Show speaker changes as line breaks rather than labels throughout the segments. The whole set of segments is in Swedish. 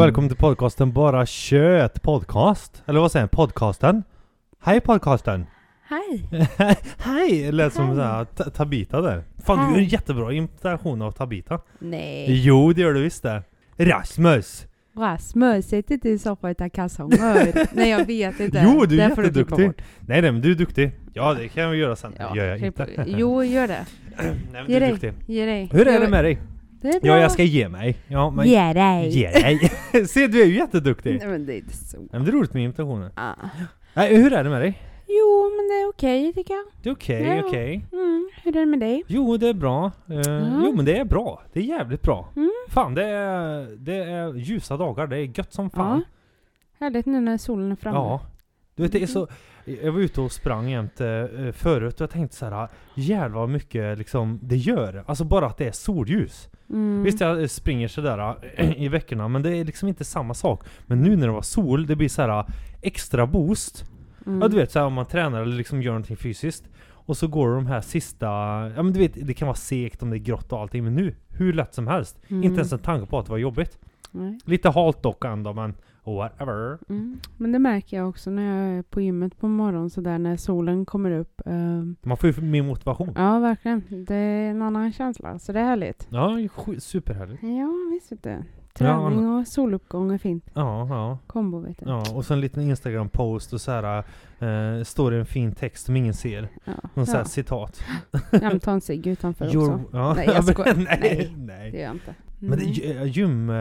Och välkommen till podcasten Bara Kött Podcast. Eller vad säger jag? Podcasten? Hej podcasten!
Hej!
Hej! Lät som Ta- Tabita där. Fan du gör en jättebra imitation av Tabita.
Nej.
Jo det gör du visst det. Rasmus!
Rasmus, sitt inte så på ett kalsonger. Nej jag vet inte.
Jo du är
Det får du klippa
jätteduktig.
bort.
Nej nej men du är duktig. Ja det kan jag göra sen.
Ja,
gör jag
klipp-
inte.
Jo, gör det.
nej men du
Ge
är
dig.
duktig.
Ge dig.
Hur är
Jag-
det med dig?
Det är bra.
Ja jag ska ge mig. Ja men...
Ge dig.
Ge dig! Se du är ju jätteduktig.
Nej men det är inte så.
Nej, men det är roligt med imitationer.
Ah.
Nej, hur är det med dig?
Jo men det är okej tycker jag.
Det är okej,
Ja.
okej.
Mm. Hur är det med dig?
Jo, det är bra. Eh,
Ja.
Jo, men det är bra. Det är jävligt bra.
Mm.
Fan, det är, det är ljusa dagar. Det är gött som fan.
Ja. Härligt nu när solen är framme.
Ja. Du vet, det är så...
Mm.
Jag var ute och sprang jämt eh, förut och jag tänkte så här, jävlar vad mycket liksom det gör. Alltså bara att det är solljus.
Mm.
Visst jag springer sådär eh, i veckorna men det är liksom inte samma sak. Men nu när det var sol, det blir så här extra boost.
Mm.
Ja du vet såhär om man tränar eller liksom gör någonting fysiskt Och så går de här sista, ja men du vet det kan vara segt om det är grått och allting men nu, hur lätt som helst
Mm.
Inte ens en tanke på att det var jobbigt
Nej.
Lite halt dock ändå men whatever
Mm. Men det märker jag också när jag är på gymmet på morgonen sådär när solen kommer upp. Ehm,
Man får ju mer motivation
Ja, verkligen. Det är en annan känsla, så det är härligt.
Ja, superhärligt
Ja, visst vet du. Träning och soluppgång är fint.
Ja, ja,
Kombo vet du.
ja och så en liten instagram-post och så här eh, Står det en fin text som ingen ser
Ja.
Någon
ja.
citat
ja men ta en cigg utanför
Your-
också.
ja.
Nej, jag skojar.
nej,
Nej.
nej.
Det gör jag inte.
Men det, är ju- gym, eh,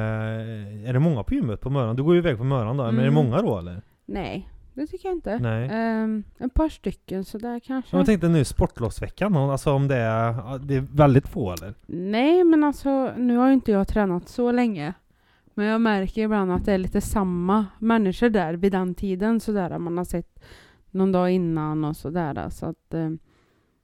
är det många på gymmet på morgonen? Du går ju iväg på morgonen då, men är det
Mm.
många då eller?
Nej, det tycker jag inte.
Nej.
Ehm, ett par stycken sådär kanske.
Jag tänkte nu sportlovsveckan, alltså om det är, det är väldigt få eller?
Nej, men alltså nu har ju inte jag tränat så länge. Men jag märker ibland att det är lite samma människor där vid den tiden sådär. Man har sett någon dag innan och sådär. Så att eh,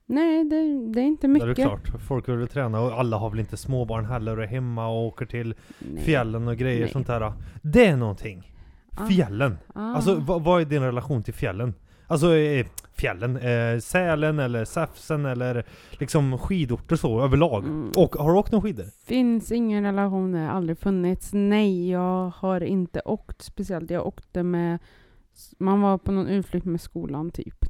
nej, det, det är inte
Det är
mycket.
det klart, folk vill träna och alla har väl inte småbarn heller och är hemma och åker till
Nej.
fjällen och grejer
Nej.
sånt där. Det är någonting.
Ah.
Fjällen.
Ah.
Alltså vad, vad är din relation till fjällen? Alltså eh, fjällen, eh, Sälen eller Säfsen eller liksom skidorter så överlag.
Mm.
Och har du åkt några skidor?
Finns ingen relation, aldrig funnits. Nej, jag har inte åkt speciellt. Jag åkte med, man var på någon utflykt med skolan typ.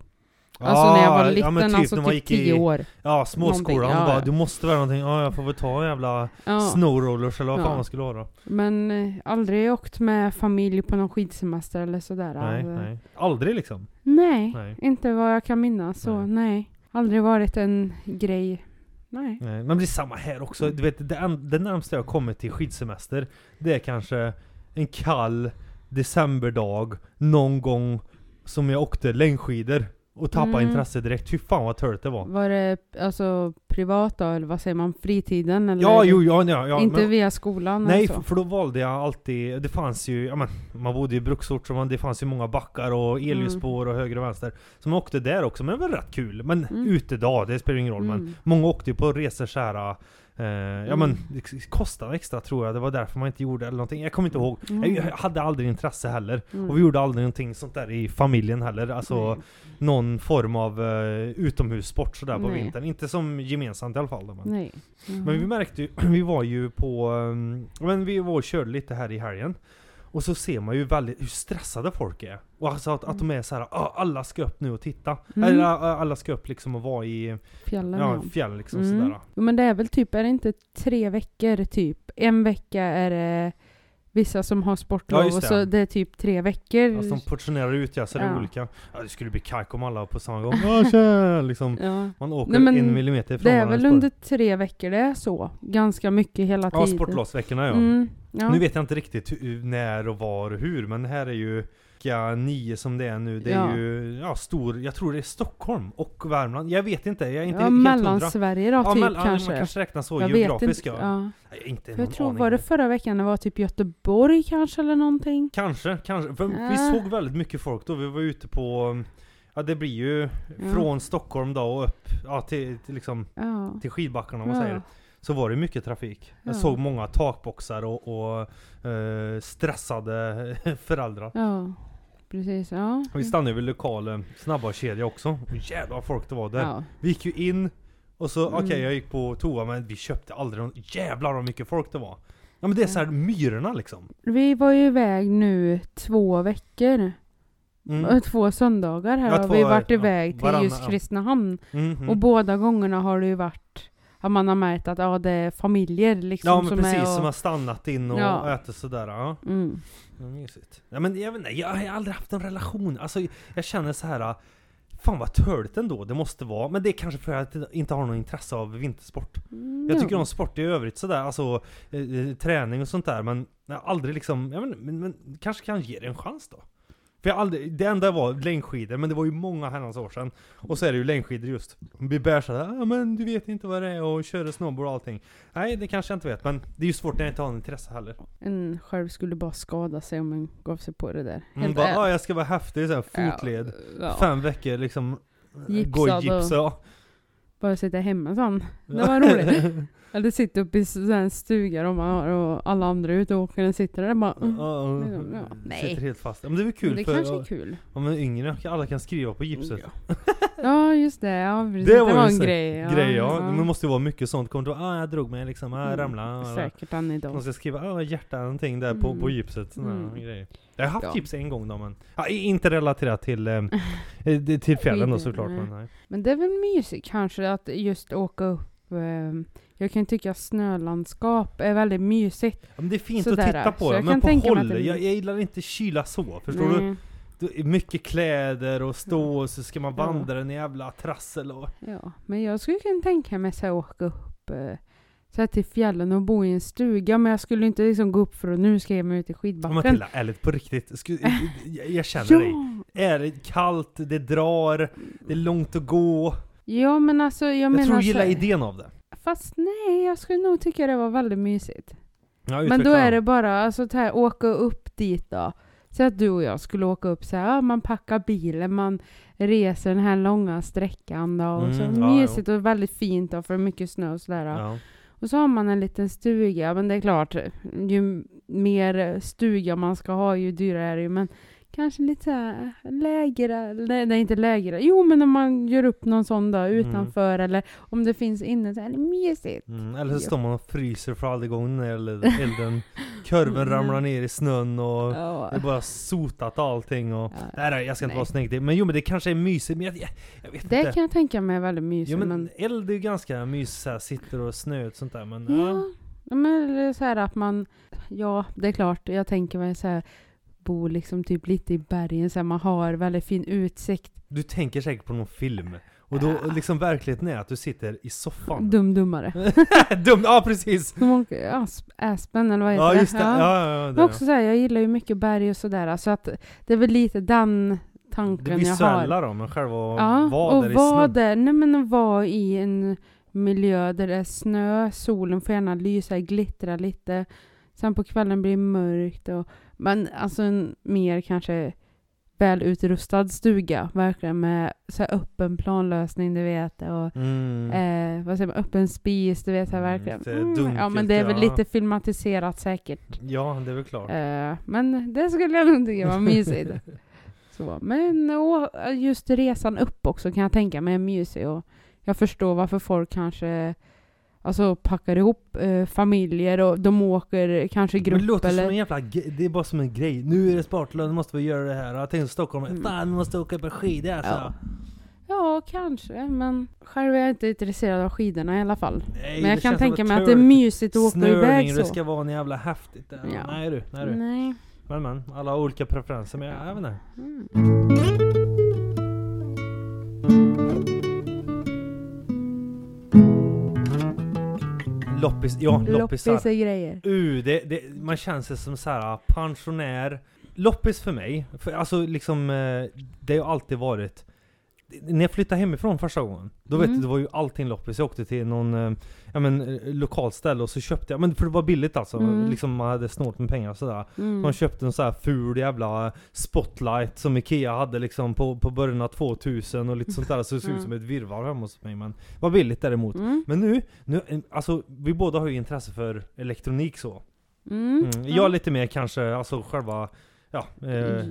Alltså när jag var liten,
men
alltså
när man
typ
gick i-
tio år.
Ja, småskolan.
Ja,
bara,
ja.
Du måste väl någonting, ja jag får väl ta en jävla
Ja.
snowrollers eller vad fan
Ja.
man skulle ha då.
Men eh, aldrig åkt med familj på någon skidsemester eller sådär.
Nej,
Alltså,
nej. Aldrig liksom.
nej,
Nej.
inte vad jag kan minnas. Så
Nej.
nej. Aldrig varit en grej. Nej.
Nej, men det är samma här också. Du vet, det, det närmaste jag kommer till skidsemester, det är kanske en kall decemberdag, någon gång som jag åkte längdskidor och tappade
Mm.
intresse direkt. Fy fan vad törligt det var.
Var det alltså privat då, eller vad säger man? Fritiden? Eller
Ja, jo, ja, ja, ja
inte
men,
via skolan?
Nej,
alltså.
för, för då valde jag alltid, det fanns ju, ja men, man bodde i bruksort så man, det fanns ju många backar och elljusspår och höger och vänster. Så man åkte där också, men det var rätt kul. Men
Mm.
utedag, det spelar ingen roll. Men
Mm.
Många åkte ju på resor såhär, eh, ja men
Mm.
det kostade extra tror jag, det var därför man inte gjorde eller någonting. Jag kommer inte ihåg.
Mm.
Jag hade aldrig intresse heller.
Mm.
Och vi gjorde aldrig någonting sånt där i familjen heller. Alltså
Nej.
någon form av uh, utomhussport sådär på
Nej.
vintern. Inte som gemensamt i alla fall. Då, men.
Nej.
men vi märkte ju, vi var ju på, um, men vi var och körde lite här i helgen. Och så ser man ju väldigt hur stressade folk är. Och alltså att, att de är så här, "Ah, alla ska upp nu och titta.
Mm.
Eller ah, alla ska upp liksom och vara i
Fjällen
ja,
ja.
fjällen liksom
Mm.
sådär.
Men det är väl typ, är det inte tre veckor typ? En vecka är det vissa som har sportlov
Ja,
och så det är typ tre veckor.
Alltså de portionerar ut ja, så det är
Ja.
olika. Ja, det skulle bli kajk om alla på samma gång. Ja, liksom.
ja.
Man åker
Nej,
en millimeter ifrån
Det är väl under tre veckor det är så. Ganska mycket hela
Ja,
tiden.
sportlovsveckorna ja.
Mm, ja.
Nu vet jag inte riktigt hur, när och var och hur, men här är ju vecka nio som det är nu, det är
Ja.
ju ja, stor, jag tror det är Stockholm och Värmland. Jag vet inte, jag är inte
ja,
helt.
Mellansverige då
Ja,
typ
mellan-
kanske.
man kanske räknar så
jag
geografiskt
inte.
ja. Nej, inte
jag tror, var det förra veckan det var typ Göteborg kanske eller någonting?
Kanske, kanske. För vi
Ja.
såg väldigt mycket folk då, vi var ute på Ja det blir ju från Stockholm då och upp ja, till, till, liksom, till skidbackarna om man säger. Så var det mycket trafik. Jag
Ja.
såg många takboxar och, och eh, stressade föräldrar.
Ja, precis. Ja.
Vi stannade vid lokal snabba kedja också. Och jävlar vad folk det var där.
Ja.
Vi gick ju in och så, okej
Mm.
jag gick på toa men vi köpte aldrig någon, jävlar vad mycket folk det var. Ja men det är så här myrorna liksom.
Vi var ju iväg nu två veckor.
Mm.
Två söndagar här
Ja,
har
två-
vi varit iväg till
varannan,
just. Kristinehamn.
Mhm.
Och båda gångerna har det ju varit att man har märkt att ja, det är familjer liksom
Ja men
som
precis,
är och,
som har stannat in och,
Ja.
ätit sådär. Ja.
mm.
Ja, mysigt. Ja, men jag vet inte, jag har aldrig haft en relation. Alltså jag känner så här. Fan vad törligt ändå det måste vara. Men det är kanske för att jag inte har något intresse av vintersport.
Mm,
Jag tycker om sport i övrigt sådär, alltså eh, eh, träning och sånt där. Men jag har aldrig liksom, jag vet inte, men, men kanske kan ge det en chans då. För jag aldrig, det enda var längdskidor, men det var ju många herrans år sedan. Och så är det ju längdskidor just. Vi bär såhär, ja men du vet inte vad det är och köra snowboard och allting. Nej det kanske jag inte vet, men det är ju svårt när jag inte har något intresse heller.
En själv skulle bara skada sig om man gav sig på det där.
Mm, bara, ah, jag ska vara häftig såhär, fotled.
Ja,
Fem veckor liksom. Gå
Gipsad
gips
och-
ja.
Bara sitta hemma sån. Det var roligt. Eller sitta uppe i här stuga och, man har, och alla andra är ute och åker. Den sitter där bara... Mm.
Ja,
Liksom, ja. Nej.
Sitter helt fast. Men det är väl kul
Men det
för
kanske är kul.
om man är yngre, alla kan skriva på gipset.
Ja. ja, just det. Ja, precis.
Det
Det
var
var,
ju
en grej. Ja,
Grej ja, men det måste ju vara mycket sånt. Kommer du ihåg, ah jag drog mig liksom, ah jag
Mm,
ramlade.
Säkert än idag.
Man ska skriva ah, hjärta någonting där på,
Mm.
på gipset. Såna
Mm.
grejer. Jag har haft
Ja.
gips en gång då men, ja, inte relaterat till, eh, eh, till fjällen då såklart. Men, nej.
Men det är väl mysigt kanske att just åka upp. Eh, jag kan tycka snölandskap är väldigt mysigt.
Ja, men det är fint
Sådär,
att titta på
så
det,
jag
men på
att
håll,
det-
jag, jag gillar inte kyla så, förstår du?
Nej,
är Mycket kläder och stå och så ska man
Ja.
vandra en jävla trassel och...
Ja, men jag skulle kunna tänka mig så här, åka upp eh, så här till fjällen och bo i en stuga. Men jag skulle inte liksom gå upp för att nu ska jag ge mig ut i
Ja,
skidbacken.
Matilda, ärligt på riktigt, sku, jag, jag känner dig.
ja,
Är det kallt, det drar, det är långt att gå.
ja, men alltså jag,
Jag,
menar
tror du
så,
gillar idén av det.
Fast nej, jag skulle nog tycka det var väldigt mysigt.
Ja,
Men då är det bara, alltså så här, åka upp dit då. Så att du och jag skulle åka upp så här, ja, man packar bilen, man reser den här långa sträckan då. Och så
Mm, ja,
mysigt och väldigt fint då, för det är mycket snö och sådär.
Ja.
Och så har man en liten stuga, men det är klart, ju mer stuga man ska ha, ju dyrare är det ju. Men kanske lite så här lägre, nej, nej inte lägre, jo men om man gör upp någon sån då utanför eller om det finns inne så är det mysigt.
Mm, eller så står man och fryser för all gång när elden, kurven
Mm.
ramlar ner i snön och
Ja.
det är bara sotat allting och...
Ja.
Nej, jag ska inte
Nej.
vara snygg men jo men det kanske är mysigt, men jag, jag, jag vet
Det
inte.
kan jag tänka mig är väldigt mysigt.
Jo men,
men
eld är ju ganska mysigt sitter och snö och sånt där men...
Ja,
Ja.
ja, men det är så här att man, ja det är klart, jag tänker mig så här, bo liksom typ lite i bergen så här, man har väldigt fin utsikt.
Du tänker säkert på någon film. Och då
Ja.
liksom verkligheten är att du sitter i soffan.
Dum dummare.
Dumt, ja precis!
Asp, Aspen eller vad heter
Ja
det?
just det, ja, ja, ja,
Men
det,
också så här, jag gillar ju mycket berg och sådär, så att det är väl lite den
det
tanken jag har.
visuella då, men själva
Ja,
vara
och
där i
vara
snön.
där, nej men att vara i en miljö där det är snö, solen får gärna lysa, glittra lite. Sen på kvällen blir det mörkt och, men alltså en mer kanske väl utrustad stuga, verkligen med så öppen planlösning, du vet, och
Mm.
eh, vad säger man, öppen spis, du vet, så här,
Mm,
verkligen. Mm, ja
dunkelt,
men det är väl
ja.
lite filmatiserat säkert.
Ja, det är väl klart.
Eh, men det skulle jag nog tycka var mysigt. Så, men och just resan upp också kan jag tänka mig är mysig och jag förstår varför folk kanske alltså, packar ihop eh, familjer och de åker kanske i
Men det
grupp
låter som
eller...
en jävla det är bara som en grej. Nu är det sportlov, nu måste vi göra det här. Jag tänkte Stockholm,
Mm.
fan vi måste åka på skidor alltså.
Ja. Ja, kanske, men själv är jag inte intresserad av skidorna i alla fall.
Nej,
men jag
det
kan
som
tänka mig att det är mysigt att åka
Snörning,
iväg
det
så.
ska vara en jävla häftigt.
Ja.
Nej du, nej du.
Nej.
Men men, alla har olika preferenser men jag, jag vet inte.
Mm.
Loppis, ja loppisar.
Loppis är grejer.
Uh, det, det, man känner sig som så här pensionär. Loppis för mig, för alltså liksom, eh, det har alltid varit när jag flyttade hemifrån första gången, då vet
Mm.
du, det var ju allting loppis. Jag åkte till någon, eh, ja men eh, lokalt ställe och så köpte jag, men för det var billigt alltså.
Mm.
Liksom man hade snålt med pengar och sådär.
Mm.
Man köpte en sån här ful jävla spotlight som Ikea hade liksom på, på början av 2000 och lite sånt där. Så det såg ut som ett virrvarr hemma hos mig. Men var billigt däremot.
Mm.
Men nu, nu, eh, alltså vi båda har ju intresse för elektronik så.
Mm.
Mm. Jag lite mer kanske, alltså själva, ja, eh,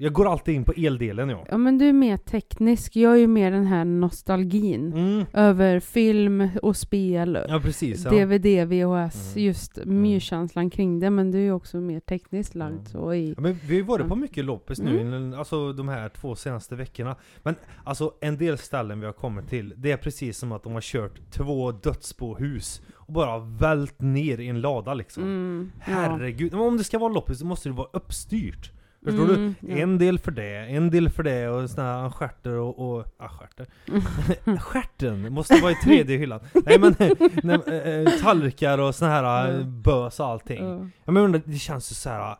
Jag går alltid in på eldelen ja.
Ja men du är mer teknisk, jag är ju mer den här nostalgin.
Mm.
Över film och spel,
Ja precis. Ja.
DVD, VHS,
Mm.
just myrkänslan kring det. Men du är ju också mer tekniskt lagd
Mm.
så i...
Ja, men vi har ju varit på mycket loppis nu, alltså de här två senaste veckorna. Men alltså en del ställen vi har kommit till, det är precis som att de har kört två dödsbohus och bara vält ner i en lada liksom.
Mm, ja.
Herregud, om det ska vara loppis så måste det vara uppstyrt. Förstår
Mm,
du?
ja.
En del för det, en del för det och såna här stjärter och... och ah, stjärter. Stjärten måste vara i tredje hyllan. Nej men, nej, äh, tallrikar och såna här äh, bös och allting.
Ja.
Ja, men undrar, det känns ju så här.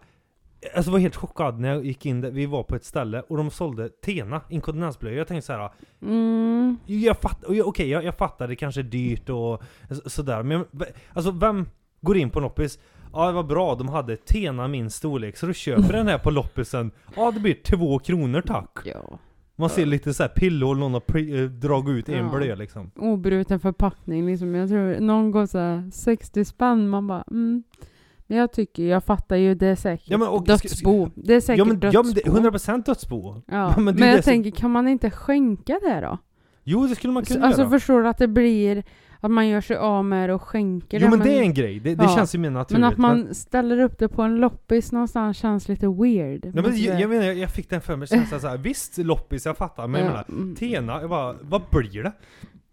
Alltså jag var helt chockad när jag gick in där, vi var på ett ställe och de sålde Tena, inkontinensblöjor. Jag tänkte så här.
Mm,
Jag fattar, jag- okej jag, jag fattar det kanske är dyrt och så- sådär, men jag- alltså vem går in på en loppis? Ja det var bra, de hade Tena min storlek, så du köper den här på loppisen. Ja det blir två kronor tack.
ja.
Man ser lite så här pillhål, någon har pri- eh, dragit ut en
Ja.
blöja liksom.
Obruten förpackning liksom. Jag tror någon går så här 60 spänn, man bara mm. Men jag tycker, jag fattar ju, det är säkert
Ja, men och-
dödsbo. Det är säkert
Ja men, ja, men det, 100% dödsbo.
Ja,
men
men,
det är det
jag
som-
tänker, kan man inte skänka det då?
Jo det skulle man kunna
alltså
göra.
förstår du att det blir, att man gör sig av med det och skänker
Jo
det?
men det är en grej, det, det
Ja.
känns ju mer naturligt.
men att man ställer upp det på en loppis någonstans känns lite weird.
Ja, men jag, jag, menar, jag fick den för mig, känslan såhär, visst loppis, jag fattar, men jag menar,
mm,
Tena, jag bara, vad blir det?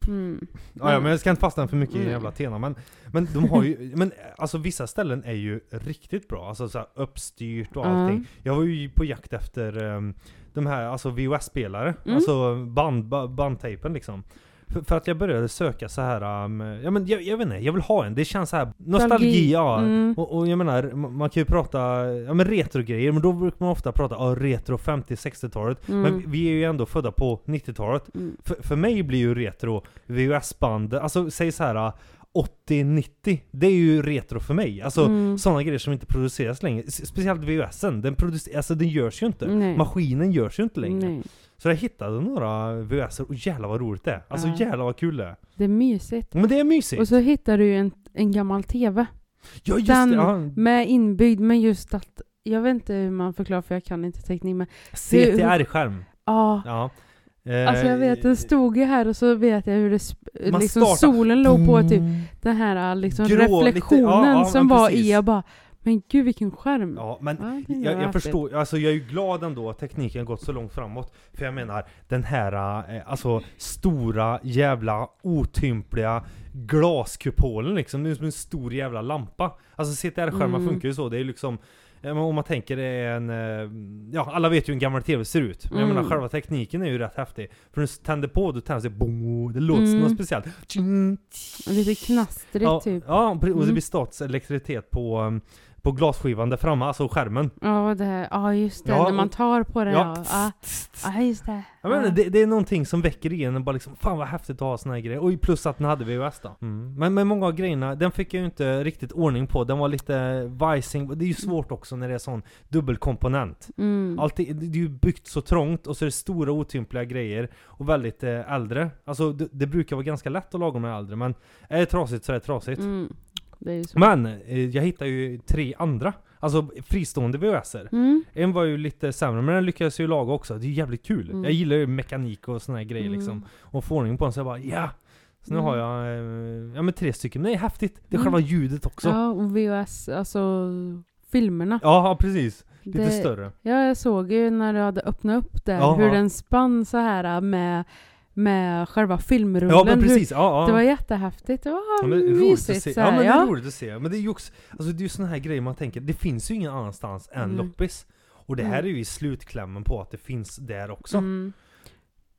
mm.
Ja, ja men jag ska inte fastna för mycket i
Mm.
jävla Tena, men, men de har ju, men alltså vissa ställen är ju riktigt bra, alltså såhär uppstyrt och
Ja.
allting. Jag var ju på jakt efter um, de här, alltså VHS-spelare,
Mm.
alltså band, ba, bandtejpen liksom. För, för att jag började söka så här, um, ja men jag, jag vet inte, jag vill ha en, det känns så här nostalgi, ja.
Mm.
Och, och jag menar, ma- man kan ju prata, ja men retrogrejer, men då brukar man ofta prata ja, retro 50-60-talet.
Mm.
Men vi är ju ändå födda på 90-talet.
Mm.
För, mig blir ju retro VHS-band, alltså säg så här 80-90, det är ju retro för mig. Alltså
Mm.
sådana grejer som inte produceras längre. Speciellt VHSen, den, producer, alltså, den görs ju inte.
Nej.
Maskinen görs ju inte längre.
Nej.
Så jag hittade några VHSer och jävlar vad roligt det är. Alltså
Ja.
jävlar vad kul det är.
Det är mysigt.
Men det är mysigt.
Och så hittar du ju en, en gammal TV.
ja just
den-
det, ja.
Med inbyggd, men just att jag vet inte hur man förklarar för jag kan inte teknik men
CTR-skärm.
ja.
Ja.
Alltså jag vet, den
Eh,
stod ju här och så vet jag hur det
Man
liksom
startar-
solen låg på typ den här liksom
Grå, lite-
reflektionen
ja, ja,
som var
precis.
i, jag bara Men gud vilken skärm!
Ja, men
Ja,
jag, jag förstår, alltså jag är ju glad ändå att tekniken gått så långt framåt. För jag menar, den här eh, alltså stora jävla otympliga glaskupolen liksom, det är som en stor jävla lampa. Alltså CTR-skärmar
Mm.
funkar ju så, det är liksom ja, men om man tänker det är en, eh, ja alla vet ju hur en gammal TV ser ut. Men jag
Mm.
menar själva tekniken är ju rätt häftig. För när du tänder på, då tänds det boom, det låter
Mm.
något speciellt.
Lite knastrigt
Ja,
typ.
ja, och det
Mm.
blir statisk elektricitet på, um, på glasskivan där framme, alltså skärmen.
Ja, det här, ja just det,
Ja,
när man tar på det
Ja,
ja. Ja, ja just det.
Jag menar, det, det är någonting som väcker i en bara liksom Fan vad häftigt att ha såna här grejer. Och plus att den hade VHS då. Mm. Men, men många av grejerna, den fick jag ju inte riktigt ordning på. Den var lite vajsing. Det är ju svårt också när det är sån dubbelkomponent.
Mm.
Alltid, det är ju byggt så trångt och så är det stora otympliga grejer. Och väldigt eh, äldre. Alltså det, det brukar vara ganska lätt att laga med äldre. Men är det trasigt så är det trasigt.
Mm.
Men eh, jag hittade ju tre andra. Alltså fristående VHSer.
Mm.
En var ju lite sämre, men den lyckades ju laga också. Det är ju jävligt kul.
Mm.
Jag gillar ju mekanik och såna här grejer
Mm.
liksom. Och få ordning på den så jag bara ja! Så nu
Mm.
har jag, eh, ja men tre stycken. Men det är häftigt. Det är
Mm.
själva ljudet också. Ja,
och VHS, alltså filmerna.
ja precis. Lite
Det-
större.
Ja, jag såg ju när du hade öppnat upp där
Ja,
hur den spann så här med, med själva filmrullen.
Ja men
Hur,
precis, ja, ja.
det var jättehäftigt. Det var
Ja, men roligt att
mysigt.
se. Ja men det är roligt att se. Men det är ju också, alltså det är ju såna här grejer man tänker, det finns ju ingen annanstans än
Mm.
loppis. Och det här
Mm.
är ju i slutklämmen på att det finns där också.
Mm.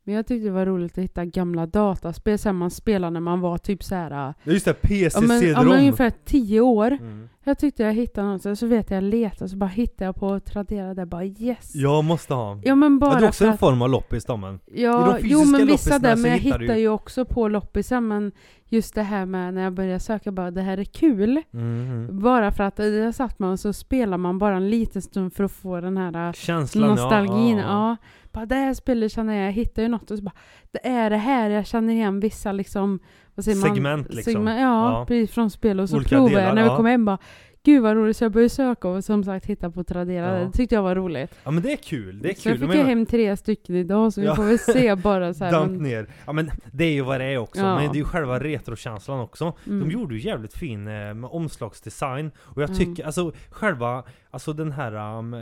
Men jag tyckte det var roligt att hitta gamla dataspel som man spelade när man var typ så här.
Ja just det, PC
Ja men, ja, ungefär tio år.
mm.
Jag tyckte jag hittade något, så- vet jag, letade, så bara hittade jag på Tradera där, bara yes.
Jag måste ha.
Ja men bara
ja, det är också en form av loppis då men.
Ja, jo men vissa där, men jag
hittar
ju också på loppisen, men just det här med när jag började söka, bara det här är kul.
Mhm.
Bara för att där satt man och så spelar man bara en liten stund för att få den här äh,
Känslan
nostalgin.
ja.
Ja, Bara det här spelet känner jag, jag hittar ju något och så bara Det är det här, jag känner igen vissa liksom vad säger man?
Segment liksom.
Segment, ja,
Ja.
precis från spel och så
Olika
provar jag när
ja.
vi kommer hem bara Gud vad roligt, så jag började söka och som sagt hitta på Tradera.
Ja.
Det tyckte jag var roligt.
Ja men det är kul, det är
så
kul.
jag fick jag hem tre stycken idag, så vi
Ja.
får väl se bara så här.
Damp
men-
ner. Ja men det är ju vad det är också,
Ja.
men det är ju själva retrokänslan också.
Mm.
De gjorde ju jävligt fin eh, omslagsdesign, och jag
Mm.
tycker, alltså själva, alltså den här um,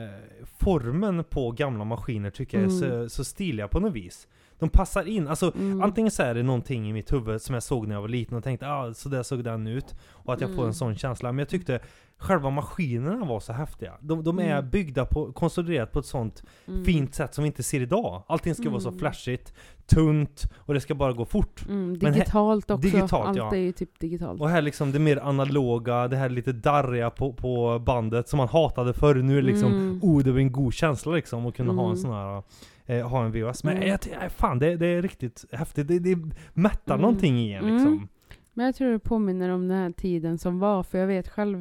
formen på gamla maskiner tycker jag är så,
Mm.
så stiliga på något vis. De passar in, alltså
Mm.
antingen så är det någonting i mitt huvud som jag såg när jag var liten och tänkte ah, så där såg den ut, och att jag får
Mm.
en sån känsla. Men jag tyckte själva maskinerna var så häftiga. De, de är
Mm.
byggda på, konstruerat på ett sånt
Mm.
fint sätt som vi inte ser idag. Allting ska vara så
Mm.
flashigt, tunt och det ska bara gå fort.
Mm,
Men här-
digitalt också.
digitalt,
Allt
ja.
är ju typ digitalt.
Och här liksom det mer analoga, det här lite darriga på, på bandet som man hatade förr. Nu är det liksom,
Mm.
oh det var en god känsla liksom att kunna ha en
Mm.
sån här eh, ha en VHS. Men
Mm.
jag, jag, fan det, det är riktigt häftigt. Det, det mättar
Mm.
någonting i en
Mm.
liksom.
Men jag tror det påminner om den här tiden som var, för jag vet själv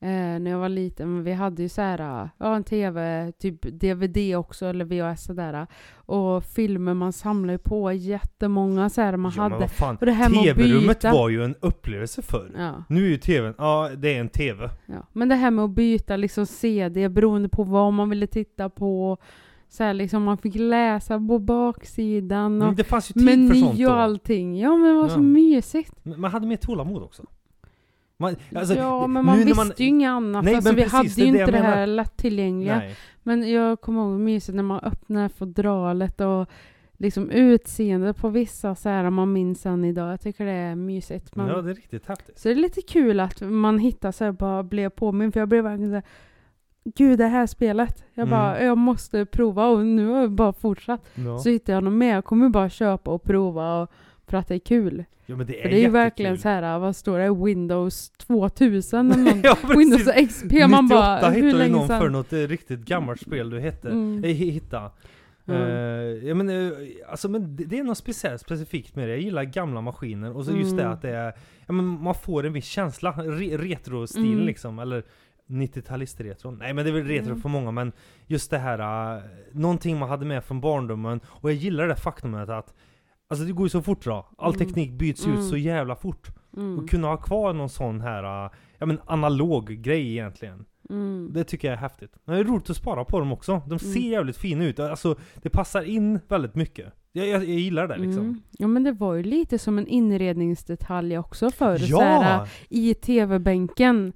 eh, när jag var liten, vi hade ju så här, ja en TV, typ DVD också, eller VHS sådär. Och filmer man samlar ju på jättemånga så här man
Ja,
hade. Och det här
TV-rummet var ju en upplevelse förr.
Ja,
Nu är ju TVn, ja det är en TV.
ja. Men det här med att byta liksom CD beroende på vad man ville titta på. Så här, liksom man fick läsa på baksidan
Men
och
det fanns ju tid för sånt
meny och
då.
allting. Ja men det var
Ja.
så mysigt.
Men Man hade mer tålamod också. Man, alltså,
ja men man
nu när
visste ju inget annat.
Nej,
alltså,
men
vi
precis,
hade
det är
ju
det
inte det här lättillgängliga.
Nej.
Men jag kommer ihåg mysigt när man öppnar fodralet och liksom utseendet på vissa så här man minns än idag. Jag tycker det är mysigt. Man,
Ja, det är riktigt häftigt.
Så det är lite kul att man hittar så här bara blev påminn för jag blev verkligen så här, Gud det här spelet. Jag
Mm.
bara, jag måste prova och nu har jag bara fortsatt.
Ja.
Så hittar jag något mer. Jag kommer bara köpa och prova och, för att det är kul.
ja, men det är
För det är ju verkligen så här, vad står det? Windows 2000 eller någon,
ja.
Windows XP. Man
98
bara, hur
hittade
länge
någon för
sedan?
något eh, riktigt gammalt spel du hette,
Mm.
eh, hitta.
Ja.
Eh, ja, men, eh, alltså, men det, det är något speciellt specifikt med det. Jag gillar gamla maskiner och så just det
Mm.
att det är, ja, men man får en viss känsla, re, retro-stil
Mm.
liksom, eller 90-talist-retro. Nej men det är väl retro
Mm.
för många men just det här, uh, någonting man hade med från barndomen, och jag gillar det faktumet att Alltså det går ju så fort då. All
Mm.
teknik byts
Mm.
ut så jävla fort.
Mm.
Och kunna ha kvar någon sån här, uh, ja men analog grej egentligen.
Mm.
Det tycker jag är häftigt. Men det är roligt att spara på dem också. De ser
Mm.
jävligt fina ut. Alltså, det passar in väldigt mycket. Jag, jag, jag gillar det liksom.
Mm. Ja men det var ju lite som en inredningsdetalj också förr.
Ja!
Såhär, I TV-bänken.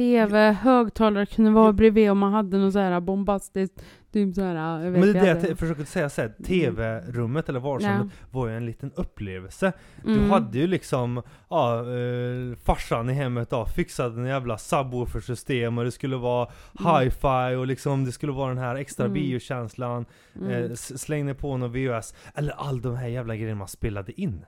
TV, högtalare kunde vara
Ja.
bredvid om man hade något såhär bombastiskt, typ såhär, jag vet
Men det är
jag
det jag t- försöker säga såhär, TV-rummet eller vardagsrummet var ju en liten upplevelse. Du
Mm.
hade ju liksom, ja, eh, farsan i hemmet då, fixade en jävla subwoofer-system och det skulle vara
Mm.
hi-fi och liksom det skulle vara den här extra
Mm.
biokänslan.
Mm.
Eh, slängde på någon VHS, eller all de här jävla grejerna man spelade in.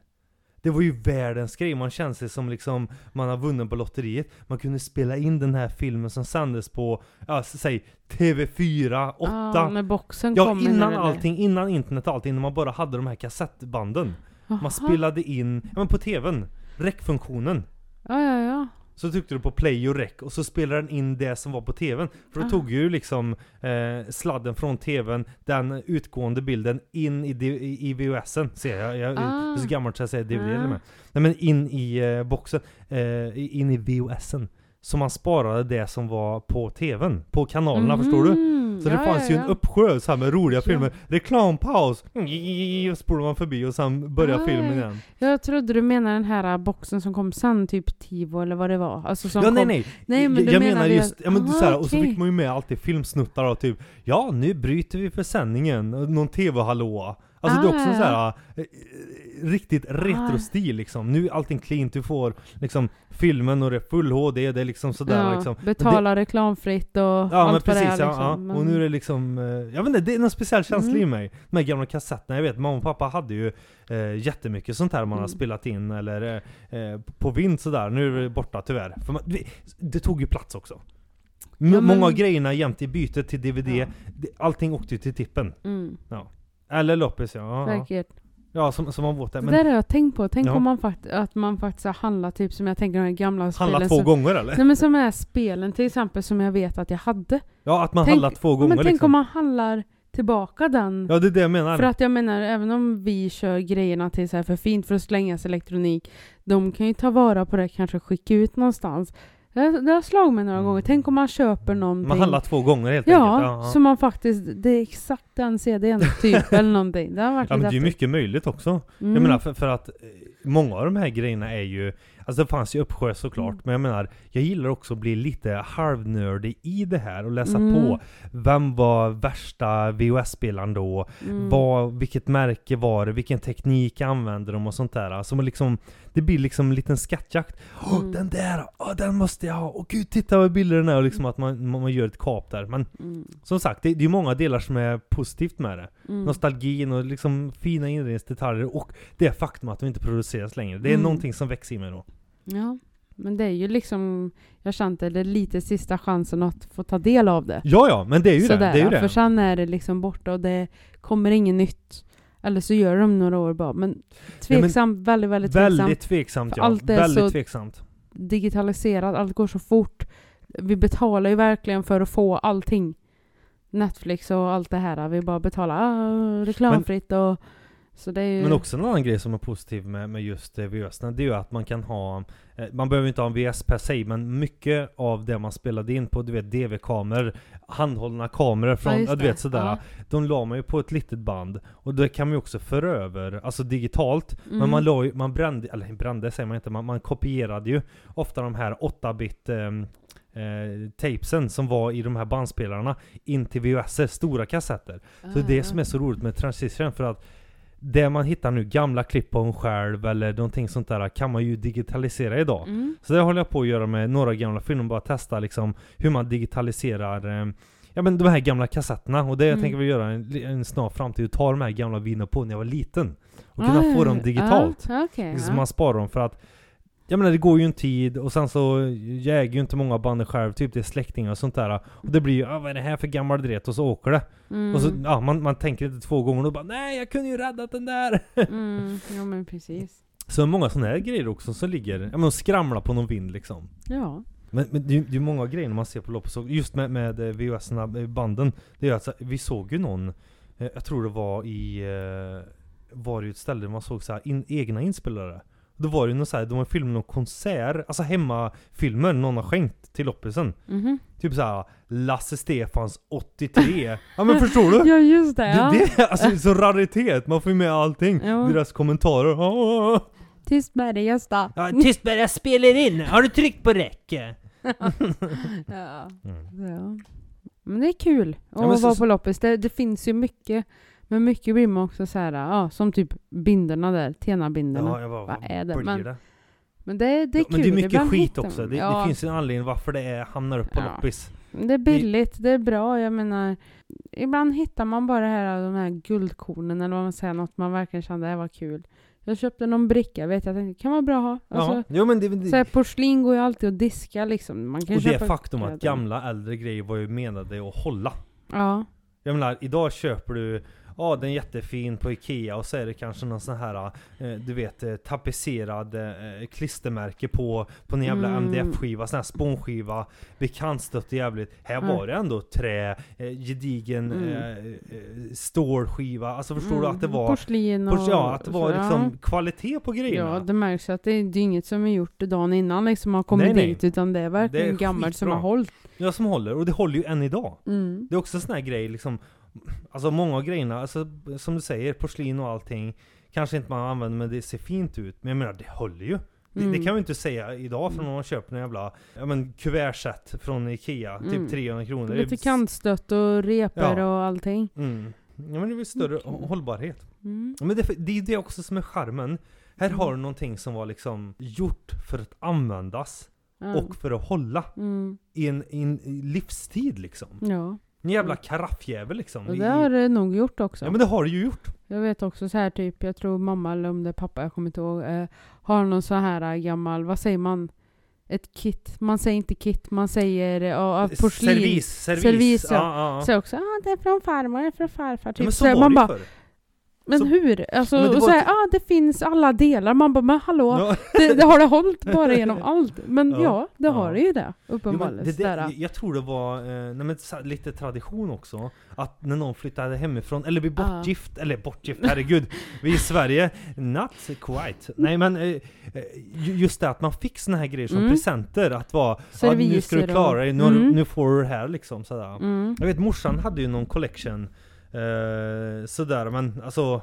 Det var ju världens grej, man kände sig som liksom man har vunnit på lotteriet. Man kunde spela in den här filmen som sändes på, ja säg TV4, 8.
Ja, när boxen
Ja,
kom.
innan allting, innan internet och allting, när man bara hade de här kassettbanden.
Jaha.
Man spelade in, ja men på TVn, rec-funktionen.
Ja, ja, ja.
Så tryckte du på play och rec och så spelade den in det som var på TVn. För då
Ah.
tog ju liksom eh, sladden från TVn, den utgående bilden, in i, i, i VHSen. Ser jag, jag
Ah.
är så gammalt så jag säger DVD
Ah.
eller med. Nej men in i eh, boxen, eh, in i VHSen. Så man sparade det som var på TVn, på kanalerna, förstår du? Så det fanns ju en uppsjö så här med roliga filmer. Reklampaus! Och spolar man förbi och sen börjar filmen igen.
Jag trodde du menade den här boxen som kom sen, typ Tivo eller vad det var. Alltså som
Ja nej nej,
Nej, men
jag,
menar
just, ja men så och så fick man ju med alltid filmsnuttar och typ Ja nu bryter vi för sändningen, någon TV-hallå Alltså det är också
Ah,
så här eh, riktigt retrostil liksom. Nu är allting cleant, du får liksom filmen och det är full HD, det är liksom sådär
ja,
liksom.
Betala reklamfritt och
Ja men
allt vad
precis,
det är
ja,
liksom.
ja. och nu är det liksom, eh, jag vet inte, det är någon speciell känsla
Mm.
i mig. De här gamla kassetterna, jag vet mamma och pappa hade ju eh, jättemycket sånt här man har
Mm.
spelat in eller eh, på vind sådär, nu är det borta tyvärr. För man, det, det tog ju plats också. M-
Ja, men-
Många av grejerna jämt i bytet till DVD,
Ja.
det, allting åkte ju till tippen.
Mm,
Eller loppis ja,
säkert.
ja som, som man där,
Det
men
där har jag tänkt på. Tänk
Ja.
om man fakt att man faktiskt har handlat typ som jag tänker de här gamla spelen.
handla två
som,
gånger eller?
Nej men som är spelen till exempel som jag vet att jag hade.
Ja att man
Tänk-
handlar två gånger
men tänk
liksom
om man handlar tillbaka den.
Ja det är det jag menar
För att jag menar, även om vi kör grejerna till så här för fint för att slängas elektronik, de kan ju ta vara på det, kanske skicka ut någonstans. Det, har- slagit mig några
Mm.
gånger. Tänk om man köper någonting.
Man handlar två gånger helt
ja,
enkelt. Ja,
så man faktiskt, det är exakt den CDn typ eller någonting. Det har varit
ja men det är mycket möjligt också.
Mm.
Jag menar för, för att eh, många av de här grejerna är ju Alltså det fanns ju uppsjö såklart,
Mm.
men jag menar Jag gillar också att bli lite halvnördig i det här och läsa
Mm.
på Vem var värsta VHS-spelaren då?
Mm.
Vad, vilket märke var det? Vilken teknik använder de och sånt där? Alltså man liksom Det blir liksom en liten skattjakt Åh
Mm.
den där! Åh den måste jag ha! Åh gud titta vad bilder den är! Och liksom att man, man gör ett kap där Men
Mm.
som sagt, det, det är många delar som är positivt med det
Mm.
Nostalgin och liksom fina inredningsdetaljer och det faktum att de inte produceras längre. Det är
Mm.
någonting som växer i mig då.
Ja, men det är ju liksom, jag kände det lite sista chansen att få ta del av det.
Ja, ja, men det är ju det. Det är ju
För
det.
sen är det liksom borta och det kommer inget nytt. Eller så gör de några år bara. Men tveksamt, väldigt, väldigt tveksamt.
Väldigt tveksamt ja.
allt är
Väldigt
så-
tveksamt.
Digitaliserat, allt går så fort. Vi betalar ju verkligen för att få allting. Netflix och allt det här. Vi bara betalar ah, reklamfritt och... Så ju...
Men också en annan grej som är positiv med, med just eh, VHS, det är ju att man kan ha eh, Man behöver inte ha en VHS per se, men mycket av det man spelade in på, du vet DV-kameror Handhållna kameror från,
Ja,
du vet sådär
Ja.
De la man ju på ett litet band Och det kan man ju också föra över, alltså digitalt
Mm.
Men man la ju, man brände, eller brände säger man inte, man, man kopierade ju ofta de här 8-bit ehm, eh, tapesen som var i de här bandspelarna in till VHS, stora kassetter. Så det är det som är så roligt med Transition för att det man hittar nu, gamla klipp på en själv eller någonting sånt där, kan man ju digitalisera idag.
Mm.
Så det håller jag på att göra med några gamla filmer, bara testa liksom hur man digitaliserar eh, Ja men de här gamla kassetterna, och det jag
Mm.
tänker vi göra en, en snar framtid, att ta de här gamla vinen på när jag var liten. Och
Ah,
kunna få
ja,
dem digitalt.
Ja, okej,
Liksom
ja.
man sparar dem för att Jag menar det går ju en tid och sen så Jag äger ju inte många banden själv, typ det är släktingar och sånt där Och det blir ju ah, vad är det här för gammal dret? Och så åker det
Mm.
Och så, ja man, man tänker inte två gånger och bara Nej jag kunde ju räddat den där!
Mm, ja men precis.
Så många sådana här grejer också som ligger, ja men skramlar på någon vind liksom
Ja.
Men, men det, är ju- många grejer när man ser på loppet, så just med, med eh, VHS eh, banden Det är ju alltså, vi såg ju någon eh, Jag tror det var i Var det ju ett ställe där man såg så här in, egna inspelare Då var det ju någon så här, de har filmat någon konsert, alltså hemmafilmer någon har skänkt till loppisen
Mhm.
Typ såhär Lasse Stefans 83 Ja men förstår du?
Ja just det, ja.
Det, det är alltså så raritet, man får ju med allting
Ja.
Deras kommentarer "Ah,
Tyst med dig Gösta.
Ja, tyst med jag spelar in! Har du tryckt på räck?
ja.
Mm.
ja. Men det är kul att
Ja, men så-
vara på loppis. Det, det finns ju mycket. Men mycket blir man också så här, ja, som typ binderna där, Tena-binderna.
Ja, jag bara,
Vad är det? Men-
det?
Men det, det är
Ja,
kul.
men det är mycket
Ibland
skit också. Det,
ja,
det finns en anledning varför det är, hamnar upp på
Ja.
loppis.
det är billigt, det är bra. Jag menar, ibland hittar man bara här, de här guldkornen eller vad man säger, något man verkligen kände det var kul. Jag köpte någon bricka, vet jag, tänkte, kan vara bra att ha. Alltså,
ja, jo, men det, det,
så här, porslin går ju alltid att diska liksom. Man kan
och det faktum att gamla äldre grejer var ju menade att hålla.
Ja.
Jag menar, idag köper du Ja, den är jättefin på Ikea och så är det kanske någon sån här eh, Du vet eh, tapetserad eh, klistermärke på På en jävla
Mm.
MDF-skiva, sån här spånskiva Bekantstött jävligt Här
Mm.
var det ändå trä, gedigen
Mm.
stålskiva Alltså förstår du att det var
Porslin och...
Ja, att det var liksom kvalitet på
Ja,
grejerna.
ja det märks att det, det är inget som är gjort dagen innan liksom har kommit
Nej, nej.
dit, utan det är verkligen
Det är
gammalt som har hållit.
Ja, som håller. Och det håller ju än idag.
Mm.
Det är också en sån här grej liksom Alltså många av grejerna, alltså som du säger, porslin och allting Kanske inte man använder men det ser fint ut. Men jag menar, det håller ju. Det, det
Mm.
kan vi inte säga idag för någon har köpt en jävla ja, men, kuvertset från Ikea,
Mm.
typ 300 kronor.
Lite
Det är-
kantstött och repor
Ja.
och allting.
Mm. Ja men det är väl större
Mm.
hållbarhet.
Mm.
Ja, Men det, det är det också som är charmen. Här
Mm.
har du någonting som var liksom gjort för att användas och för att hålla
Mm.
i en, i en livstid liksom.
Ja,
En jävla karaffjävel liksom.
och det har det nog gjort också.
Ja men det har det ju gjort.
Jag vet också så här typ, jag tror mamma eller om det är pappa, jag kommer inte ihåg, eh, har någon så här eh, gammal, vad säger man? Ett kit. Man säger inte kit, man säger eh, av porslin.
Servis, servis.
Servis, ja.
ja, ja.
Så också, ah, det är från farmor, det är från farfar.
ja
Typ.
men så
så
var
man
det
bara,
förr.
Men
Så-
hur? Alltså,
Men det
och så här, ah, det finns alla delar. Man bara, men hallå,
Ja.
det, det har det hållit bara genom allt? Men
Ja.
ja, det
Ja.
har det ju det,
Jo,
uppenbarligen.
det,
sådär.
det, jag tror det var eh, nej, men, lite tradition också Att när någon flyttade hemifrån, eller
Ja.
bortgift, eller bortgift, herregud Vi i Sverige, not quite Nej men eh, eh, ju- just det att man fick såna här grejer som
Mm.
presenter Att vara, ja, nu ska du klara dig, nu,
Mm.
nu får du det här liksom sådär
Mm.
Jag vet morsan hade ju någon collection eh, Sådär men alltså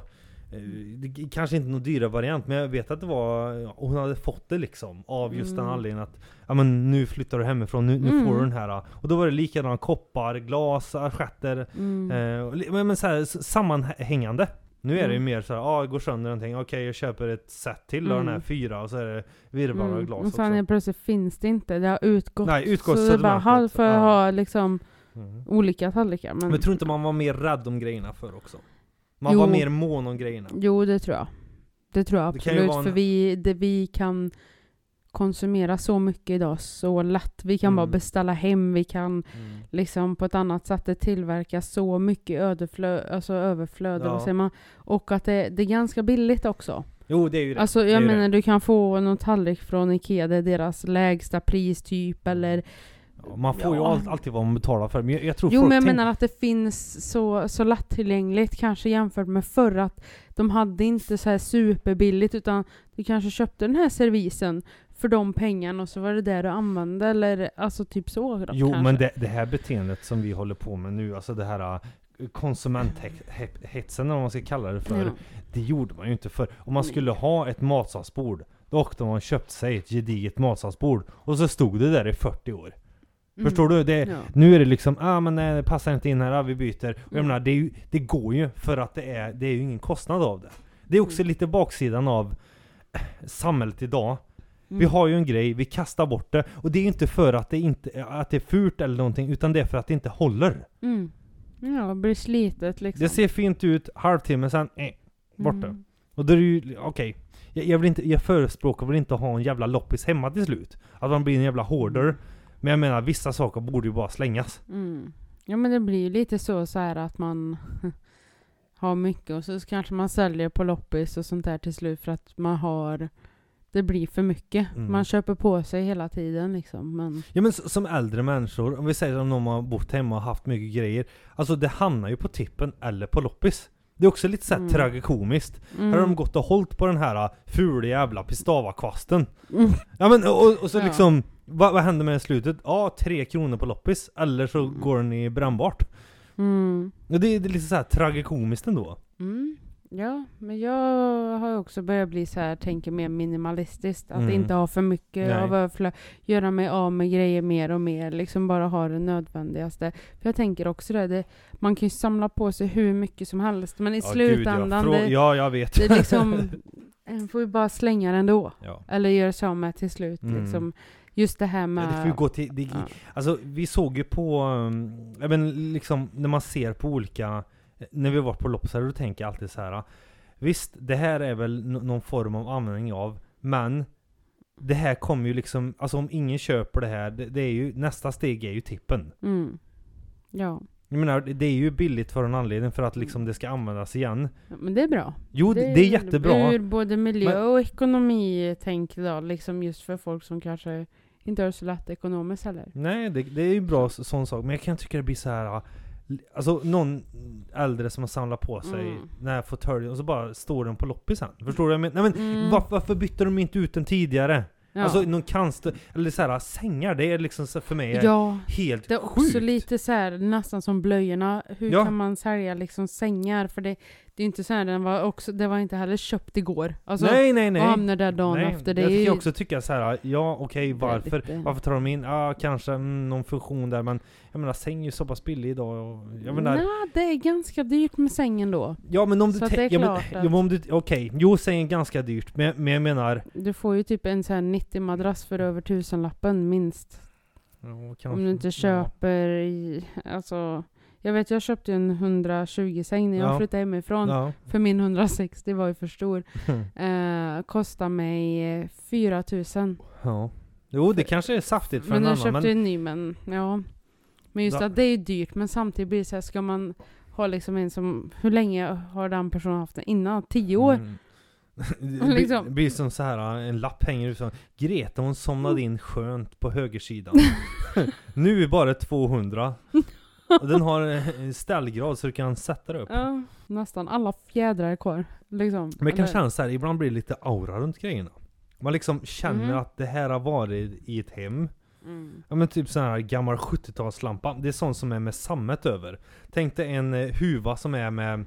eh, det, Kanske inte någon dyra variant men jag vet att det var Hon hade fått det liksom Av just den
Mm.
anledningen att Ja men nu flyttar du hemifrån, nu, nu
Mm.
får du den här Och då var det likadana koppar, glas, assietter
Mm.
eh, och Men, men så här, sammanhängande Nu är det ju
Mm.
mer så här, ja, går sönder någonting, okej jag köper ett set till av den här
Mm.
fyra och så är det virvlar och
Mm.
glas
Och
också
sen plötsligt finns det inte, det har utgått.
Nej,
så det är bara,
utgångssortimentet,
ha, för att
ja.
ha liksom
mm.
olika tallrikar. Men,
Men tror inte man var mer rädd om grejerna för också? Man
Jo.
var mer mån om grejerna
Jo, det tror jag. Det tror jag absolut.
en-
För vi, det, vi kan konsumera så mycket idag så lätt. Vi kan
Mm.
bara beställa hem, vi kan
mm.
liksom på ett annat sätt det tillverkas så mycket överflöd, alltså överflöd,
Ja.
vad säger man? Och att det, det är ganska billigt också.
Jo det är ju det
Alltså jag menar
det.
du kan få någon tallrik från Ikea, det är deras lägsta pris typ eller
Ja, Man får ju
Ja.
all, alltid vad man betalar för men jag, jag tror
Jo men jag menar att det finns så, så lättillgängligt kanske jämfört med förr att de hade inte så här superbilligt utan du kanske köpte den här servisen för de pengarna och så var det det du använde eller alltså typ så då,
Jo
kanske.
men det, det här beteendet som vi håller på med nu, alltså det här äh, konsumenthetsen eller vad man ska kalla det för
Ja.
Det gjorde man ju inte för Om man skulle ha ett matsalsbord Då åkte man och köpte sig ett gediget matsalsbord Och så stod det där i 40 år
Mm.
Förstår du? Det,
Ja.
Nu är det liksom, ah men nej, det passar inte in här, ah, vi byter. Och jag
Mm.
menar, det, ju, det går ju för att det är, det är ju ingen kostnad av det. Det är också
Mm.
lite baksidan av eh, samhället idag. Vi
Mm.
har ju en grej, vi kastar bort det. Och det är ju inte för att det, inte, att det är fult eller någonting, utan det är för att det inte håller.
Mm. Ja, det blir slitet liksom.
Det ser fint ut, halvtimme sen, eh, borta.
Mm.
Och då är det ju, okej. Jag, jag, vill inte, jag förespråkar väl inte att ha en jävla loppis hemma till slut. Att man blir en jävla hoarder. Men jag menar, vissa saker borde ju bara slängas.
Mm. Ja men det blir ju lite så, så här att man har mycket och så kanske man säljer på loppis och sånt där till slut för att man har det blir för mycket.
Mm.
Man köper på sig hela tiden liksom. Men,
Ja men som äldre människor, om vi säger om någon har bott hemma och haft mycket grejer Alltså det hamnar ju på tippen eller på loppis Det är också lite såhär
Mm.
tragikomiskt
mm.
Här har de gått och hållit på den här äh, fula jävla pistavakvasten
Mm.
Ja men och, och så
Ja.
liksom vad, vad händer med i slutet? Ja, tre kronor på loppis Eller så
Mm.
går den i brännbart
Mm.
Och det, är- det är lite såhär tragikomiskt ändå
Mm. Ja, men jag har också börjat bli så här, tänker mer minimalistiskt. Att
Mm.
inte ha för mycket
Nej.
av överflöd. Göra mig av med grejer mer och mer. Liksom bara ha det nödvändigaste. För jag tänker också det, det man kan ju samla på sig hur mycket som helst. Men i
Ja, gud,
slutändan,
ja. Frå-
det,
ja, jag vet
det liksom, en får ju bara slänga det ändå.
ja.
Eller göra sig av med till slut.
Mm.
Liksom. Just det här
Ja,
med...
det får ju gå till, det,
ja.
Alltså vi såg ju på, um, jag men liksom när man ser på olika, när vi var på loppisar, då tänker jag alltid så här. Visst, det här är väl någon form av användning av, men det här kommer ju liksom, alltså om ingen köper det här, det, det är ju, nästa steg är ju tippen.
Mm. Ja.
Jag menar, det är ju billigt för en anledning, för att liksom det ska användas igen.
Ja, Men det är bra.
Jo, det, det är
väldigt-
jättebra.
Ur både miljö
Men-
och ekonomi tänk då, liksom just för folk som kanske inte har det så lätt ekonomiskt heller.
Nej, det, det är ju bra så- sån sak, men jag kan tycka det blir så här. Alltså någon äldre som har samlat på sig
Mm.
den här fåtöljen och så bara står den på loppisen. Förstår du menar? Nej men
Mm.
var, varför bytte de inte ut den tidigare?
Ja.
Alltså någon kanst eller så här sängar, det är liksom för mig
ja,
helt
det är också
sjukt.
lite så här, nästan som blöjorna. Hur
Ja.
kan man sälja liksom sängar? För det, det är inte så här, den var också, det var inte heller köpt igår. Alltså,
nej nej nej.
och hamnar där dagen
nej.
efter. Det
jag kan
ju
också tycka så här. ja okej
är
varför?
lite-
Varför tar de in, ja kanske mm, någon funktion där men Jag menar säng är ju så pass billig idag och, jag menar
Nej, det är ganska dyrt med sängen då.
Ja men om du tänker, ja, men,
klart
ja,
att-
men om du, okej, jo säng är ganska dyrt men, men jag menar
Du får ju typ en sån här 90 madrass för över tusenlappen minst.
ja,
Om du inte köper i, alltså jag vet jag köpte en 120 säng när jag
Ja.
flyttade hemifrån.
Ja.
För min 160 var ju för stor. Eh, kostade mig eh, 4000.
ja. Jo det kanske är saftigt för
Men
en
jag
annan
köpte
men
en ny men ja. Men just
Ja.
att det är dyrt men samtidigt blir det så här, ska man har liksom en som, hur länge har den personen haft den innan? Tio år?
Mm. Det blir-
Liksom.
Blir som så här en lapp hänger ut så. Greta hon somnade in skönt på högersidan. nu är bara 200. Och den har en ställgrad så du kan sätta dig upp.
Ja, nästan alla fjädrar är kvar. Liksom.
Men jag kan
Eller-
känna så här, ibland blir det lite aura runt grejerna. Man liksom känner
Mhm.
att det här har varit i ett hem.
Mm.
Ja men typ sån här gammal 70-talslampa. Det är sånt som är med sammet över. Tänk dig en eh, huva som är med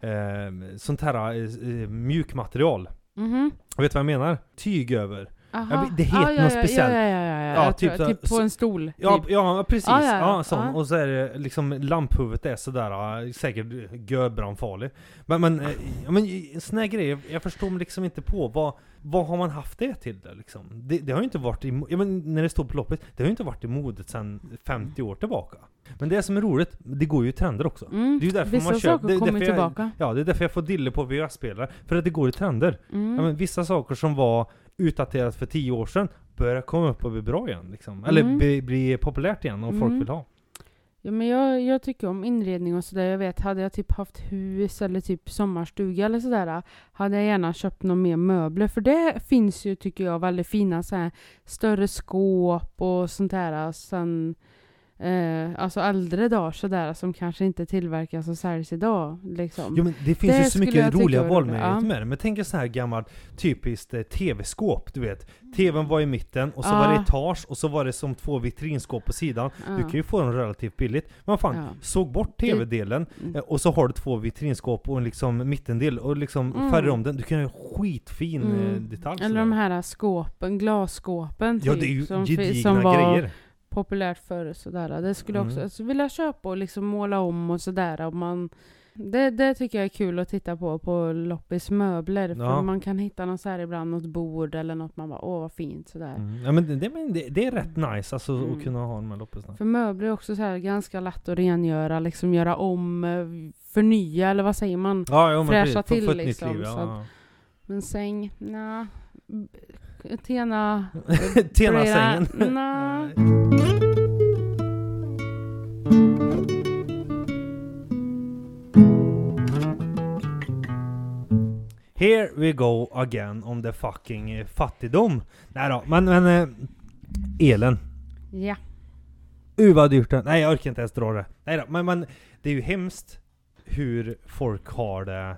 eh, sånt här eh, eh, mjukmaterial.
Mhm.
Vet du vad jag menar? Tyg över.
Aha.
Det heter
Ah, ja,
något
ja,
speciellt.
Ja, ja, ja,
typ
tror-
så-
typ på en stol.
Ja,
typ.
ja precis.
Ja,
ja,
ja.
sån.
Ja.
Och så är det liksom lamphuvudet är sådär, säkert görbrandfarlig. Men, men, eh, men en sån här grej, jag förstår mig liksom inte på vad, vad har man haft det till det liksom? Det, det har ju inte varit i, ja, men när det står på loppet, det har ju inte varit i modet sedan 50 år tillbaka. Men det som är roligt, det går ju i trender också.
Mm.
Det är ju därför
Vissa
man köper-
saker
det
kommer
jag-
tillbaka.
Ja, det är därför jag får dille på VHS-spelare. För att det går i trender.
Mm.
Ja, men vissa saker som var utdaterat för 10 år sedan börjar komma upp och bli bra igen liksom. Eller
Mm.
bli, bli populärt igen folk
Mm.
vill ha.
Ja, men jag, jag tycker om inredning och sådär. Jag vet, hade jag typ haft hus eller typ sommarstuga eller sådär, hade jag gärna köpt några mer möbler. För det finns ju, tycker jag, väldigt fina så här, större skåp och sånt där. Sen, eh, alltså äldre dagar sådär som kanske inte tillverkas och säljs idag. Liksom.
Jo men det finns
Det
ju så mycket roliga valmöjligheter
ja.
med det. Men tänk er så här gammalt typiskt eh, TV-skåp, du vet. TVn var i mitten och så
Ja.
var det etage och så var det som två vitrinskåp på sidan.
Ja.
Du kan ju få dem relativt billigt. Men fan,
Ja.
såg bort TV-delen
Mm.
eh, och så har du två vitrinskåp och en liksom mittendel och liksom
Mm.
färgar om den. Du kan göra skitfin eh,
Mm.
detalj.
Eller
sådär.
de här skåpen, glasskåpen
Ja
typ,
det är ju
som, fi-
gedigna
som var
grejer.
Populärt förr. Sådär. Det skulle jag också
Mm.
alltså, vilja köpa och liksom måla om och sådär. Och man, det, det tycker jag är kul att titta på på loppis möbler. För
Ja.
man kan hitta något så här ibland, något bord eller något man bara åh vad fint sådär.
Mm. Ja men det, det, det, är rätt nice alltså
Mm.
att kunna ha de här loppisarna.
För möbler är också så här ganska lätt att rengöra, liksom göra om, eh, förnya eller vad säger man?
Ja, jo,
fräscha
precis.
Till liksom,
liv,
så
ja.
Men säng, nja. Tena...
Tena-sängen.
Nja.
Here we go again om the fucking eh, fattigdom. Nej då, men, men eh, elen.
Ja.
Uh vad dyrt det Nej jag orkar inte ens dra det. Nej då, men, men det är ju hemskt hur folk har det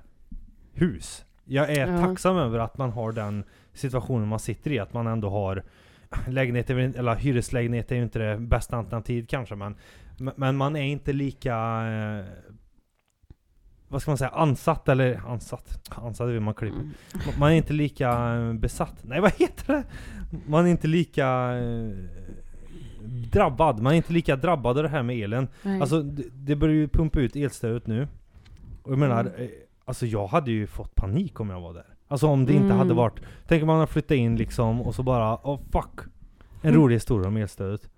hus. Jag är
Ja.
tacksam över att man har den situationen man sitter i, att man ändå har lägenhet, eller hyreslägenhet är ju inte det bästa alternativet kanske men men- man är inte lika eh, vad ska man säga, ansatt eller ansatt? Ansatt vill man klippa.
Mm.
Man är inte lika eh, besatt. Nej vad heter det? Man är inte lika eh, drabbad. Man är inte lika drabbad av det här med elen.
Nej.
Alltså det, det börjar ju pumpa ut elstödet nu. Och jag menar,
Mm.
alltså jag hade ju fått panik om jag var där. Alltså om det inte
Mm.
hade varit, tänk om man har flyttat in liksom och så bara, oh fuck. En
Mm.
rolig historia om elstödet.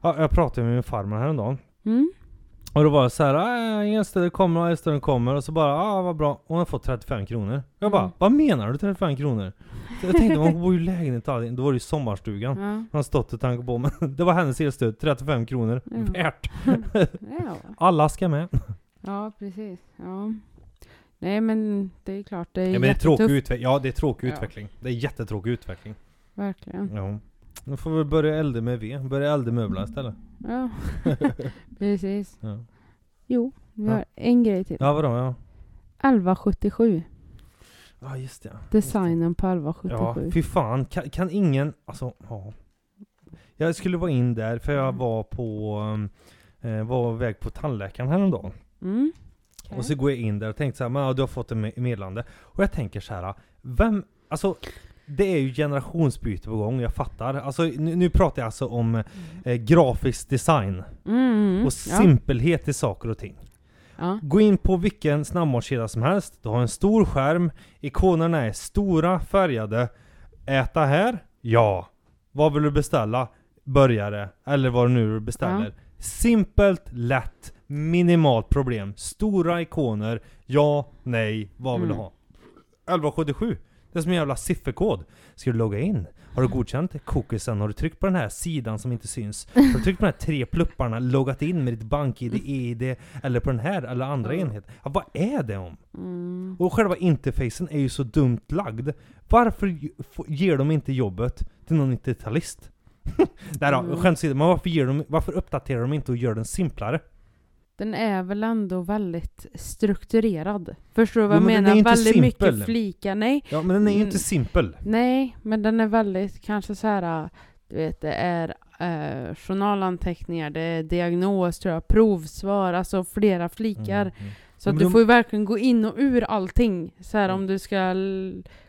Ja, jag pratade med min farmor häromdagen.
Mm.
Och då var det så här, ah, elstödet kommer elstödet kommer och så bara, ah vad bra, hon har fått 35 kronor. Jag bara,
Mm.
vad menar du 35 kronor? Så jag tänkte, hon bor ju i lägenhet och allting. Då var det ju sommarstugan.
Ja.
Har stått och tankat på, men det var hennes elstöd, 35 kronor.
Mm.
Värt!
ja.
Alla ska med.
ja, precis. Ja. Nej men det är klart, det är
Ja, men det är tråkig utveckling. Ja, det är tråkig
Ja.
utveckling. Det är jättetråkig utveckling.
Verkligen.
Ja. Nu får vi börja elda med ved. Börja elda möbler istället.
Ja. precis.
Ja,
Jo, vi
Ja.
har en grej till.
ja vadå? Ja.
1177.
Ja, just det.
Designen på
Ja,
1177.
fy fan. Kan, kan ingen... Alltså, ja. Jag skulle vara in där för jag
Mm.
var på... um, Eh, var väg på tandläkaren häromdagen.
Mm. Okej.
Och så går jag in där och tänkte så här, men ja, du har fått ett me- meddelande. Och jag tänker så här, vem, alltså det är ju generationsbyte på gång, jag fattar. Alltså nu, nu pratar jag alltså om eh, grafisk design
Mm.
och
ja.
simpelhet i saker och ting.
Ja.
Gå in på vilken snabbmatskedja som helst, du har en stor skärm, ikonerna är stora, färgade. Äta här? Ja. Vad vill du beställa? Burgare, eller vad det nu du beställer. Simpelt, lätt, minimalt problem. Stora ikoner, ja, nej, vad vill du
Mm.
ha? 1177. Det är som en jävla sifferkod. Ska du logga in? Har du godkänt cookiesen? Har du tryckt på den här sidan som inte syns? Har du tryckt på de här tre plupparna? Loggat in med ditt bank-id, e-id eller på den här eller andra
Mm.
enhet? Ja, vad är det om?
Mm.
Och själva interfacen är ju så dumt lagd. Varför ger de inte jobbet till någon 90-talist? Nej då,
Mm.
skämt åsido, men varför, ger de, varför uppdaterar de inte och gör den simplare?
Den är väl ändå väldigt strukturerad. Förstår du vad
Jo,
jag menar? Väldigt
simpel.
mycket flikar. Nej,
Ja, men den är ju
Mm.
inte simpel.
nej, men den är väldigt kanske så här. Du vet, det är eh, journalanteckningar, det är diagnos, tror jag, provsvar, alltså flera flikar.
Mm, mm.
Så att du
de-
får ju verkligen gå in och ur allting. Så här
Mm.
om du ska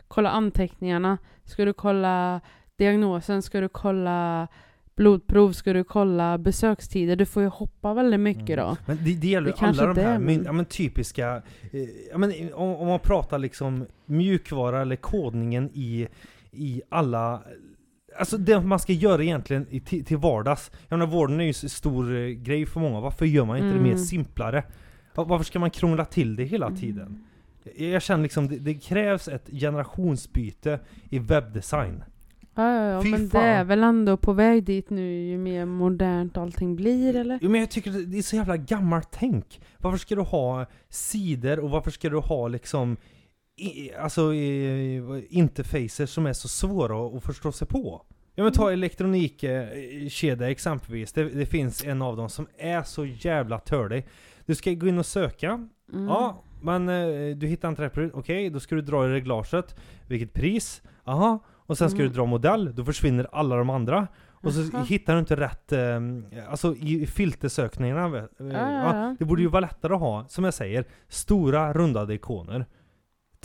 kolla anteckningarna, ska du kolla diagnosen, ska du kolla blodprov, ska du kolla besökstider. Du får ju hoppa väldigt mycket
Mm.
då.
Men det, det gäller ju alla de här men... ja, men typiska, eh, ja, men, om, om man pratar liksom mjukvara eller kodningen i, i alla Alltså det man ska göra egentligen i, till, till vardags. Jag menar vården är ju en stor eh, grej för många. Varför gör man inte det mer
Mm.
simplare? Va- Varför ska man krångla till det hela tiden? Jag jag känner liksom, det, det krävs ett generationsbyte i webbdesign.
Ja, ja, ja
Fy
men
fan.
det är väl ändå på väg dit nu ju mer modernt allting blir eller?
Jo men jag tycker det är så jävla gammalt tänk. Varför ska du ha sidor och varför ska du ha liksom i, alltså i, interfacer som är så svåra att förstå sig på? Ja men ta elektronikkedja exempelvis. Det, det finns en av dem som är så jävla törlig. Du ska gå in och söka.
Mm.
Ja, men eh, du hittar inte rätt produkt. Okej, då ska du dra i reglaget. Vilket pris? Aha. Och sen ska
Mm.
du dra modell. Då försvinner alla de andra. Och så
Jaha.
hittar du inte rätt, eh, alltså i filtersökningarna. eh,
Ja, ja,
det borde ju vara lättare att ha, som jag säger, stora rundade ikoner.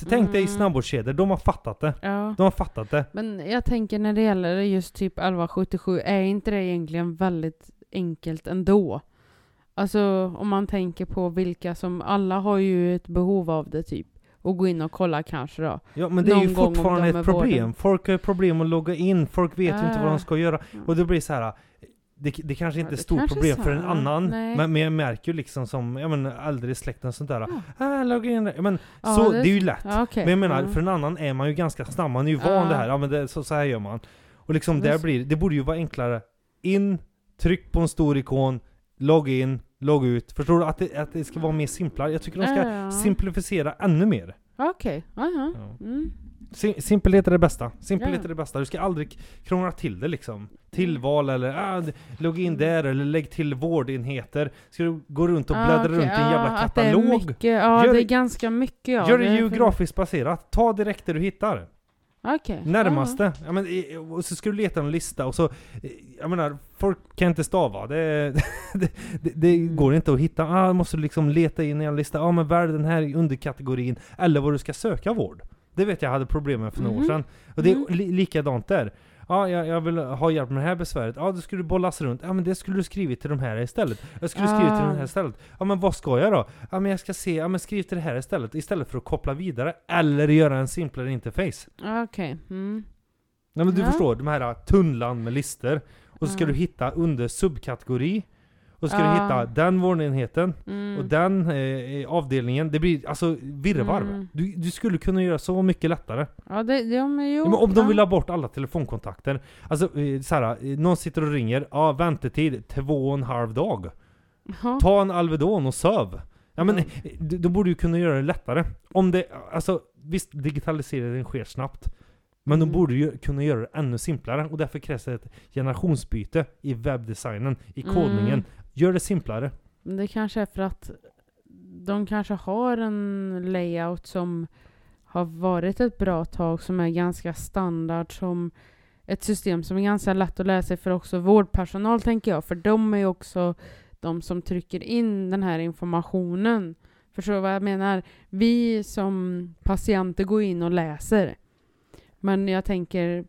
Tänk dig
Mm.
snabbvårdskedjor, de har fattat det.
Ja.
De har fattat det.
Men jag tänker när det gäller just typ 1177, är inte det egentligen väldigt enkelt ändå? Alltså om man tänker på vilka som, alla har ju ett behov av det typ. Och gå in och kolla kanske då.
Ja men det är ju fortfarande ett problem.
vården.
Folk har ju problem att logga in, folk vet ju inte vad
Ah.
de ska göra.
Mm.
Och det blir så här. Det, det kanske inte är ett stort problem för en annan,
Nej.
men, men jag märker ju liksom som, ja men äldre i släkten och sånt där.
Ja.
Ah, logga in, men
Ja,
så,
det-
det är ju lätt.
Ja, okej.
Men jag menar, för en annan är man ju ganska snabb, man är ju van det här, ja men det, så, så här gör man. Och liksom där blir, det borde ju vara enklare. In, tryck på en stor ikon, logg in, logg ut. Förstår du? Att det, att det ska vara mer simplare. Jag tycker de ska
Ja,
simplifiera ännu mer.
Okej, jaha.
Ja.
Mm.
Sim- Simpelhet är det bästa. Simpelhet
Ja.
är det bästa. Du ska aldrig krångla till det liksom. Tillval eller ah, logga in
Mm.
där eller lägg till vårdenheter. Ska du gå runt och
Ah,
bläddra
okej.
runt i en jävla
är
katalog?
mycket, ja,
Gör
det är ganska mycket ja.
Gör det
för-
geografiskt baserat. Ta direkt det du hittar.
Okej.
Närmaste. Ja, men, och så ska du leta en lista och så... Jag menar, folk kan inte stava. Det, det, det, det
Mm.
går inte att hitta. Ah, måste du liksom leta in i en lista. Ja ah, men välj den här underkategorin. Eller vad du ska söka vård. Det vet jag hade problem med för några år
Mhm.
sedan. Och det är
Mm.
li, likadant där. Ja, jag, jag vill ha hjälp med det här besväret. Ja, då skulle du bollas runt. Ja, men det skulle du skrivit till de här istället. Jag skulle skrivit till
Ah.
den här istället. Ja, men vad ska jag då? Ja, men jag ska se. Ja, men skriv till det här istället. Istället för att koppla vidare. Eller göra en simplare interface.
Okej. Mm.
Nej men du
Ja.
förstår, de här tunnlan med lister. Och så ska
Ja.
du hitta under subkategori. Och så ska
Ja.
du hitta den vårdenheten
Mm.
och den eh, avdelningen. Det blir alltså virrvarr.
Mm.
Du, du skulle kunna göra så mycket lättare.
Ja, det, ja men jo.
Ja, men om de vill ha bort alla telefonkontakter. Alltså eh, såhär, eh, någon sitter och ringer. Ja, väntetid två och en halv dag.
Ja.
Ta en Alvedon och söv. Ja men
Ja.
eh, då borde du kunna göra det lättare. Om det, alltså visst digitaliseringen sker snabbt. Men de
Mm.
borde ju kunna göra det ännu simplare och därför krävs det ett generationsbyte i webbdesignen, i kodningen.
Mm.
Gör det simplare.
Men Det kanske är för att de kanske har en layout som har varit ett bra tag som är ganska standard som ett system som är ganska lätt att lära sig för också vårdpersonal tänker jag. För de är ju också de som trycker in den här informationen. Förstår du vad jag menar? Vi som patienter går in och läser. Men jag tänker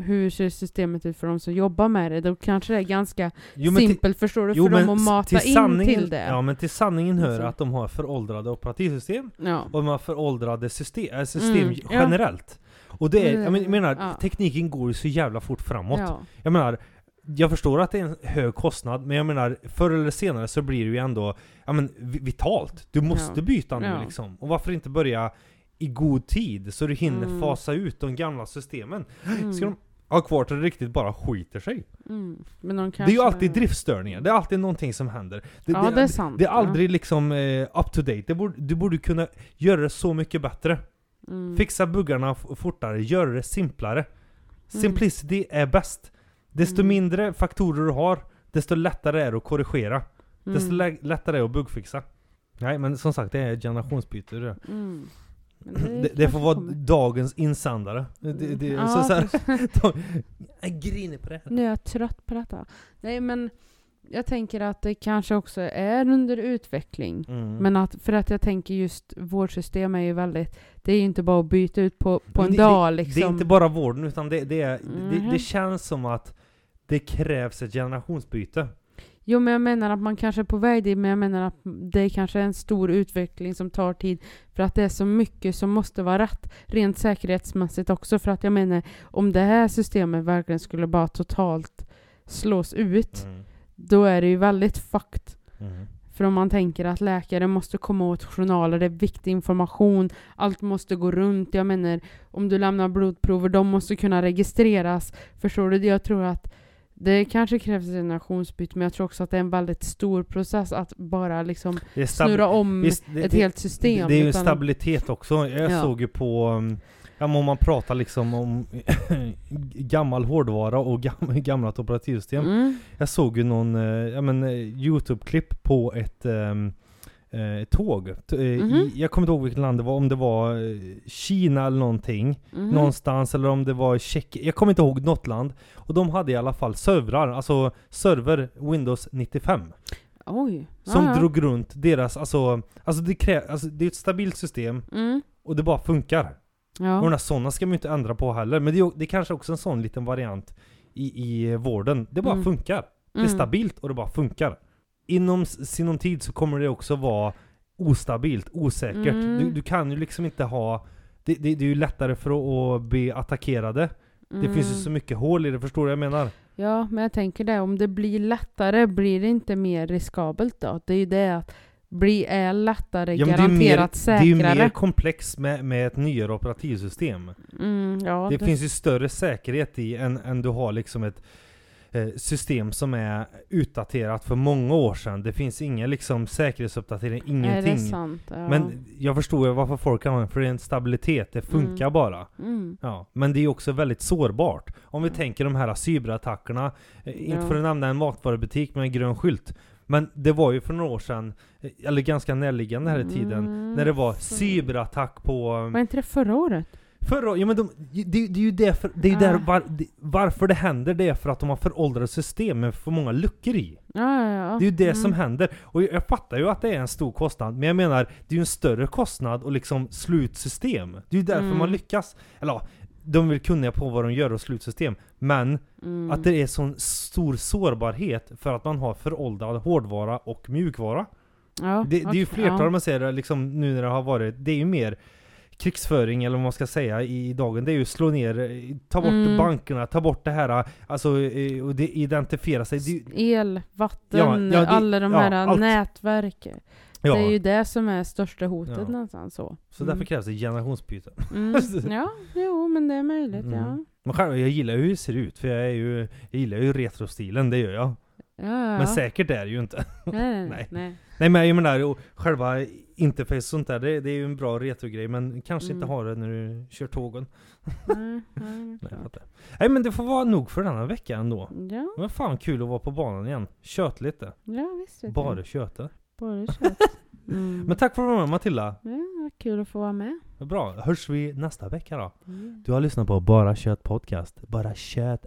hur ser systemet ut för de som jobbar med det? Då kanske det är ganska
Jo,
simpelt, förstår du,
jo,
för dem att mata
till
in till det.
Ja men till sanningen hör
Alltså.
att de har föråldrade operativsystem
Ja.
och de har föråldrade system, äh, system
Mm, ja.
generellt. Och det är, jag men- jag menar,
Ja.
tekniken går ju så jävla fort framåt.
Ja.
Jag menar, jag förstår att det är en hög kostnad, men jag menar, förr eller senare så blir det ju ändå ja, men, vi- vitalt. Du måste
Ja.
byta nu
Ja.
liksom. Och varför inte börja i god tid så du hinner
Mm.
fasa ut de gamla systemen.
Mm.
Ska de ha kvar till det riktigt bara skiter sig?
Mm. Men de kanske...
Det är ju alltid driftstörningar, det är alltid någonting som händer. Det,
Ja, det är sant.
det är aldrig liksom eh, up to date. Det borde, du borde kunna göra det så mycket bättre.
Ja. Mm.
Fixa buggarna fortare, göra det simplare. Simplicity är bäst. Desto
Mm.
mindre faktorer du har, desto lättare är det att korrigera. Desto
Mm.
lä- lättare är det att bugfixa. Nej men som sagt, det är generationsbyte det.
Mm.
Det, det,
kanske
får vara
kommer.
dagens insändare. Det, det,
Ja,
så, så här, jag griner på det här.
Nu är jag trött på detta. Nej men jag tänker att det kanske också är under utveckling.
Mm.
Men att, för att jag tänker just vårdsystem är ju väldigt, det är ju inte bara att byta ut på, på en
det,
dag
det,
liksom.
Det är inte bara vården utan det, det, är, det,
Mhm.
det känns som att det krävs ett generationsbyte.
Jo men jag menar att man kanske är på väg dit, men jag menar att det kanske är en stor utveckling som tar tid. För att det är så mycket som måste vara rätt, rent säkerhetsmässigt också. För att jag menar, om det här systemet verkligen skulle bara totalt slås ut,
Mm.
då är det ju väldigt fucked.
Mm.
För om man tänker att läkare måste komma åt journaler, det är viktig information, allt måste gå runt. Jag menar, om du lämnar blodprover, de måste kunna registreras. Förstår du? Jag tror att det kanske krävs generationsbyte, men jag tror också att det är en väldigt stor process att bara liksom snurra om
visst, det,
ett
det,
helt system.
Det, det är ju stabilitet också. Jag
Ja.
såg ju på, um, ja men om man pratar liksom om gammal hårdvara och gam, gammalt operativsystem.
Mm.
Jag såg ju någon, eh, ja men eh, Youtube-klipp på ett ehm, eh, tåg. Eh,
Mhm.
i, jag kommer inte ihåg vilket land det var, om det var eh, Kina eller någonting.
Mhm.
Någonstans, eller om det var Tjeckien. Jag kommer inte ihåg något land. Och de hade i alla fall servrar, alltså server Windows 95.
Oj.
Som
Ja, ja.
drog runt deras, alltså, alltså, det krä, alltså det är ett stabilt system
Mm.
och det bara funkar. Och
Ja.
där sådana ska man ju inte ändra på heller. Men det är, det är kanske också en sån liten variant i, i vården. Det bara
Mm.
funkar. Det är
Mm.
stabilt och det bara funkar. Inom sinom tid så kommer det också vara ostabilt, osäkert.
Mm.
Du, du kan ju liksom inte ha... Det, det, det är ju lättare för att, bli attackerade. Det finns ju
Mm.
så mycket hål i det, förstår du vad jag menar?
Ja, men jag tänker det, om det blir lättare, blir det inte mer riskabelt då? Det är ju det att bli är lättare,
Ja, det är
garanterat
mer, Det är ju
säkrare.
mer komplext med, med ett nyare operativsystem.
Mm, ja,
det, finns ju större säkerhet i än, än du har liksom ett system som är utdaterat för många år sedan. Det finns ingen liksom säkerhetsuppdatering,
Nej,
ingenting.
sant. Ja.
Men jag förstår ju varför folk det, för det är en stabilitet, det funkar
Mm.
bara.
mm.
Ja, men det är också väldigt sårbart. Om vi
Ja.
tänker de här cyberattackerna, eh, inte för att nämna en matvarubutik med en grön skylt, men det var ju för några år sedan, eh, eller ganska närliggande här i tiden,
Mm,
när det var
för-
cyberattack på...
Var inte det förra året?
Förra, ja men de, det, det är ju det för, det är ju där, var, det, varför det händer, det är för att de har föråldrade system med för många luckor i.
Ja, ja, ja.
Det är ju det
Mm.
som händer. Och jag, jag fattar ju att det är en stor kostnad, men jag menar, det är ju en större kostnad att liksom slå ut system. Det är ju därför
Mm.
man lyckas. Eller ja, de är väl kunniga på vad de gör och slå ut system. Men
Mm.
att det är sån stor sårbarhet för att man har föråldrad hårdvara och mjukvara.
ja,
Det, det är ju
okej,
flertal
ja.
man ser liksom nu när det har varit, det är ju mer krigsföring eller vad man ska säga i dagen, det är ju slå ner, eh, ta bort
Mm.
bankerna, ta bort det här, alltså eh, och det identifiera sig. Det,
El, vatten,
Ja, ja, det-
alla de
ja,
här
allt.
nätverk.
ja,
Det är ju det som är största hotet
Ja.
nästan så.
så därför krävs det generationsbyte.
Mm. Ja, jo men det är möjligt ja.
Mm. Men själv, jag gillar ju hur det ser ut, för jag är ju, jag gillar ju retrostilen, det gör jag.
Ja, ja.
Men säkert är det ju inte.
Nej, nej,
Nej.
nej.
Nej men jag menar, själva interface och sånt där, det, det är ju en bra retrogrej, men kanske inte
Mm.
ha det när du kör tågen.
nej, nej,
Nej. Nej men det får vara nog för denna vecka ändå.
Ja,
Det var fan kul att vara på banan igen. Kött lite.
ja visst
Bara köta.
Bara kött. Mm.
Men tack för att du var med Matilda.
Ja, kul att få vara med.
Bra. Hörs vi nästa vecka då?
Mm.
Du har lyssnat på Bara Kött Podcast. Bara kött.